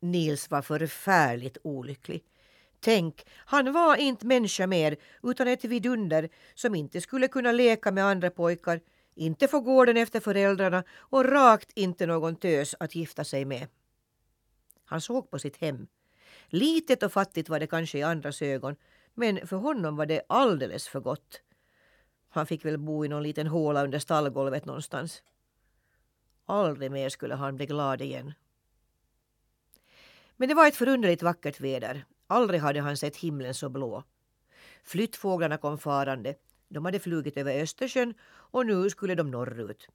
Nils var förfärligt olycklig. Tänk, han var inte människa mer utan ett vidunder som inte skulle kunna leka med andra pojkar, inte få gården efter föräldrarna och rakt inte någon tös att gifta sig med. Han såg på sitt hem. Litet och fattigt var det kanske i andras ögon men för honom var det alldeles för gott. Han fick väl bo i någon liten håla under stallgolvet någonstans. Aldrig mer skulle han bli glad igen. Men det var ett förunderligt vackert väder. Aldrig hade han sett himlen så blå. Flyttfåglarna kom farande. De hade flugit över Östersjön och nu skulle de norrut.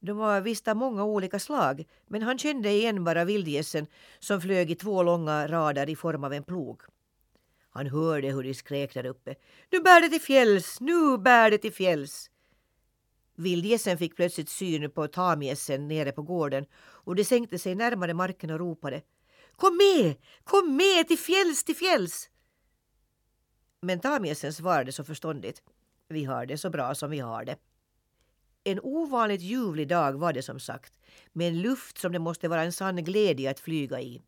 De var visst av många olika slag men han kände igen bara vildgässen som flög i två långa rader i form av en plog. Han hörde hur de skrek där uppe. Nu bär det till fjälls, nu bär det till fjälls. Vildgässen fick plötsligt syn på tamgässen nere på gården och de sänkte sig närmare marken och ropade. Kom med, kom med till fjälls, till fjälls! Men tamgässen svarade så förståndigt. Vi har det så bra som vi har det. En ovanligt ljuvlig dag var det som sagt, med en luft som det måste vara en sann glädje att flyga i.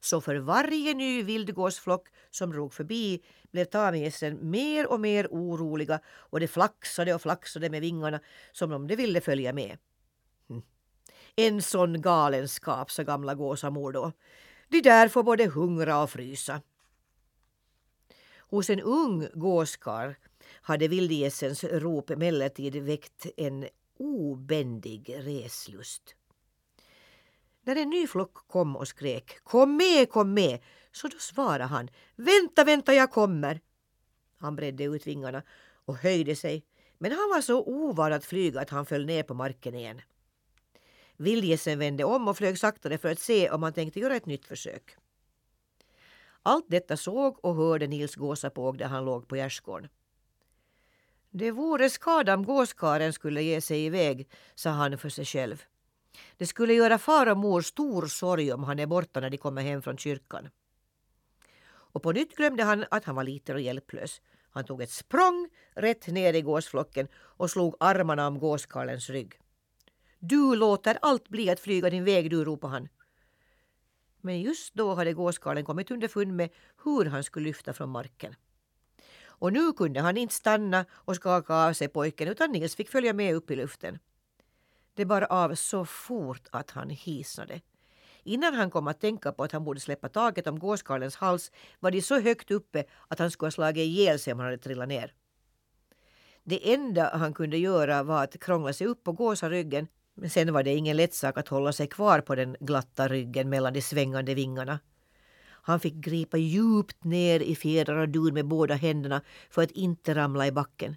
Så för varje ny vildgåsflock som drog förbi blev tamgässen mer och mer oroliga och det flaxade och flaxade med vingarna som om de ville följa med. Hm. En sån galenskap, sa gamla gåsamor då. De där får både hungra och frysa. Hos en ung gåskar hade vildgässens rop emellertid väckt en obändig reslust. När en ny flock kom och skrek ”Kom med, kom med!” så då svarade han ”Vänta, vänta, jag kommer!” Han bredde ut vingarna och höjde sig men han var så ovan att flyga att han föll ner på marken igen. Vildgässen vände om och flög saktare för att se om han tänkte göra ett nytt försök. Allt detta såg och hörde Nils gåsapåg där han låg på gärdsgården. Det vore skada om gåskaren skulle ge sig iväg, sa han för sig själv. Det skulle göra far och mor stor sorg om han är borta när de kommer hem från kyrkan. Och på nytt glömde han att han var liten och hjälplös. Han tog ett språng rätt ner i gåsflocken och slog armarna om gåskarlens rygg. Du låter allt bli att flyga din väg du, ropade han. Men just då hade gåskarlen kommit underfund med hur han skulle lyfta från marken. Och nu kunde han inte stanna och skaka av sig pojken utan Nils fick följa med upp i luften. Det bar av så fort att han hisnade. Innan han kom att tänka på att han borde släppa taget om gåskarlens hals var de så högt uppe att han skulle ha slagit ihjäl sig om han hade trillat ner. Det enda han kunde göra var att krångla sig upp på gåsaryggen men sen var det ingen lätt sak att hålla sig kvar på den glatta ryggen mellan de svängande vingarna. Han fick gripa djupt ner i fjädrar och dun med båda händerna för att inte ramla i backen.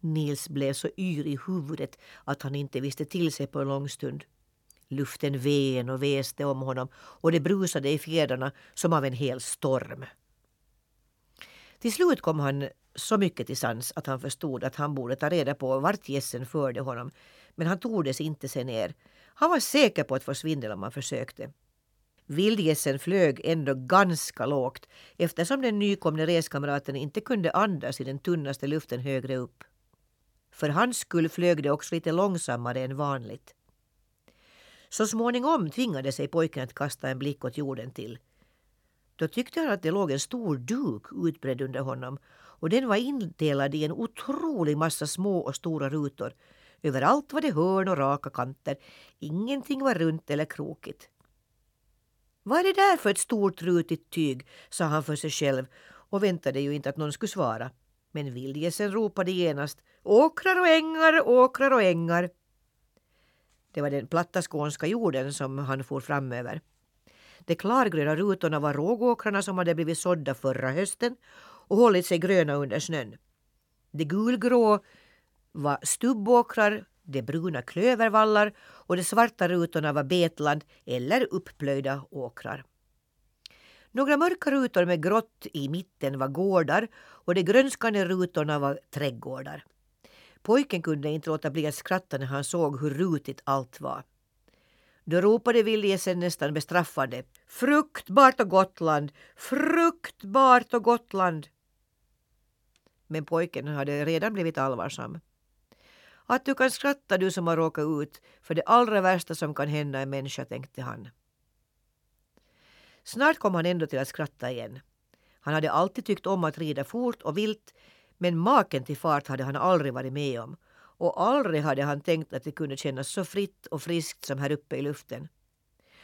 Nils blev så yr i huvudet att han inte visste till sig på en lång stund. Luften ven och väste om honom och det brusade i fjädrarna som av en hel storm. Till slut kom han så mycket till sans att han förstod att han borde ta reda på vart gässen förde honom men han tordes inte se ner. Han var säker på att få svindel om han försökte. Vildgässen flög ändå ganska lågt eftersom den nykomne reskamraten inte kunde andas i den tunnaste luften högre upp. För hans skull flög det också lite långsammare än vanligt. Så småningom tvingade sig pojken att kasta en blick åt jorden till. Då tyckte han att det låg en stor duk utbredd under honom och den var indelad i en otrolig massa små och stora rutor. Överallt var det hörn och raka kanter. Ingenting var runt eller krokigt. Vad är det där för ett stort rutigt tyg, sa han för sig själv och väntade ju inte att någon skulle svara. Men vildgässen ropade genast åkrar och ängar, åkrar och ängar. Det var den platta skånska jorden som han for framöver. De klargröna rutorna var rågåkrarna som hade blivit sådda förra hösten och hållit sig gröna under snön. Det gulgrå var stubbåkrar, de bruna klövervallar och de svarta rutorna var betland eller uppplöjda åkrar. Några mörka rutor med grått i mitten var gårdar och de grönskande rutorna var trädgårdar. Pojken kunde inte låta bli att skratta när han såg hur rutigt allt var. Då ropade Viljesen nästan bestraffande. Fruktbart och Gotland! Fruktbart och Gotland! Men pojken hade redan blivit allvarsam. Att du kan skratta du som har råkat ut för det allra värsta som kan hända en människa, tänkte han. Snart kom han ändå till att skratta igen. Han hade alltid tyckt om att rida fort och vilt men maken till fart hade han aldrig varit med om och aldrig hade han tänkt att det kunde kännas så fritt och friskt som här uppe i luften.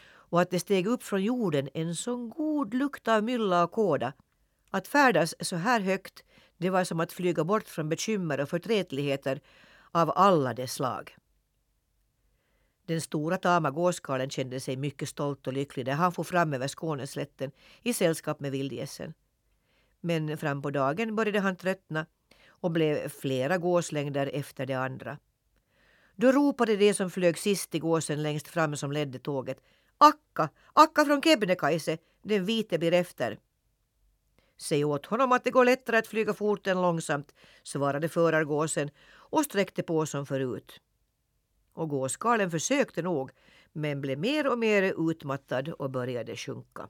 Och att det steg upp från jorden en sån god lukt av mylla och kåda. Att färdas så här högt det var som att flyga bort från bekymmer och förtretligheter av alla dess slag. Den stora tama gåskarlen kände sig mycket stolt och lycklig när han for fram över Skåneslätten i sällskap med vildgässen. Men fram på dagen började han tröttna och blev flera gåslängder efter de andra. Då ropade de som flög sist i gåsen längst fram som ledde tåget. Akka, Akka från Kebnekaise, den vite blir efter. Säg åt honom att det går lättare att flyga fort än långsamt, svarade förargåsen och sträckte på som förut. Och gåskarlen försökte nog, men blev mer och mer utmattad och började sjunka.